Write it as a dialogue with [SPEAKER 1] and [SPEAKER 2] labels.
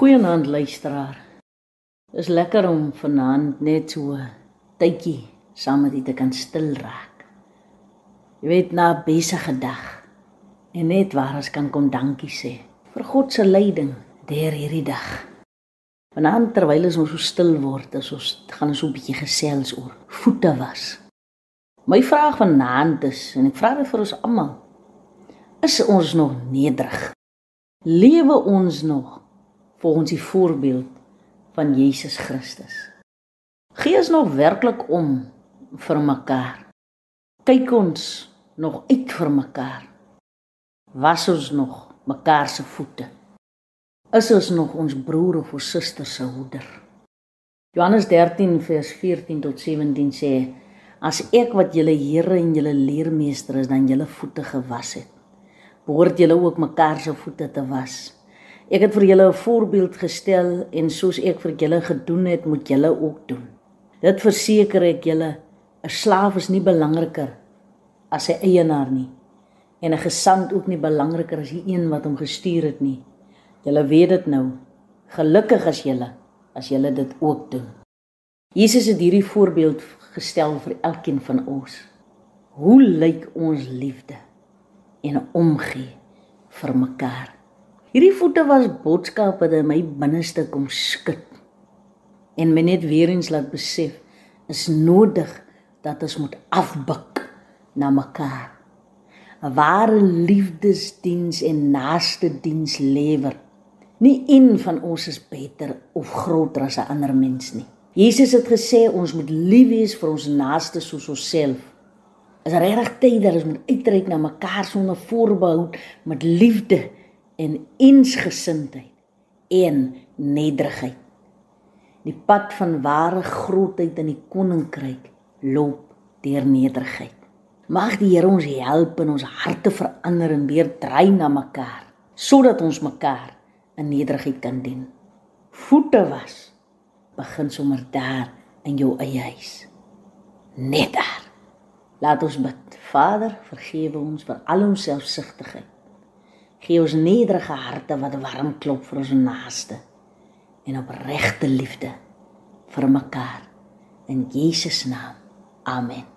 [SPEAKER 1] Goeienaand luisteraar. Is lekker om vanaand net so tydjie saam met u te kan stil raak. Jy weet na 'n besige dag en net waar ons kan kom dankie sê vir God se leiding deur hierdie dag. Vanaand terwyl ons so stil word, as ons gaan ons so 'n bietjie gesels oor voete was. My vraag vanaand is en ek vra dit vir ons almal. Is ons nog nederig? Lewe ons nog volgens die voorbeeld van Jesus Christus. Gee ons nog werklik om vir mekaar. Kyk ons nog uit vir mekaar. Was ons nog mekaar se voete? Is ons nog ons broer of ons suster se hoeder? Johannes 13 vers 14 tot 17 sê: As ek wat julle Here en julle leermeester is, dan julle voete gewas het, behoort julle ook mekaar se voete te was. Ek het vir julle 'n voorbeeld gestel en soos ek vir julle gedoen het, moet julle ook doen. Dit verseker ek julle, 'n slaaf is nie belangriker as sy eienaar nie en 'n gesant ook nie belangriker as die een wat hom gestuur het nie. Julle weet dit nou. Gelukkig as julle as julle dit ook doen. Jesus het hierdie voorbeeld gestel vir elkeen van ons. Hoe lyk ons liefde en omgee vir mekaar? Hierdie voete was boodskappe wat in my binneste kom skud. En my net weer eens laat besef is nodig dat ons moet afbuk na mekaar. 'n Ware liefdesdiens en naaste diens lewer. Nie een van ons is beter of groter as 'n ander mens nie. Jesus het gesê ons moet lief wees vir ons naaste soos onsself. Is regtig tyd dat ons moet uitreik na mekaar sonder voorbehou met liefde en eensgesindheid en nederigheid. Die pad van ware grootheid in die koninkryk loop deur nederigheid. Mag die Here ons help en ons harte verander en weer dry na mekaar sodat ons mekaar in nederigheid kan dien. Voete was begin sommer daar in jou eie huis. Net daar. Laat ons bid. Vader, vergewe ons vir al ons selfsugtigheid Gee ons nederige harte wat warm klop vir ons naaste en opregte liefde vir mekaar in Jesus naam. Amen.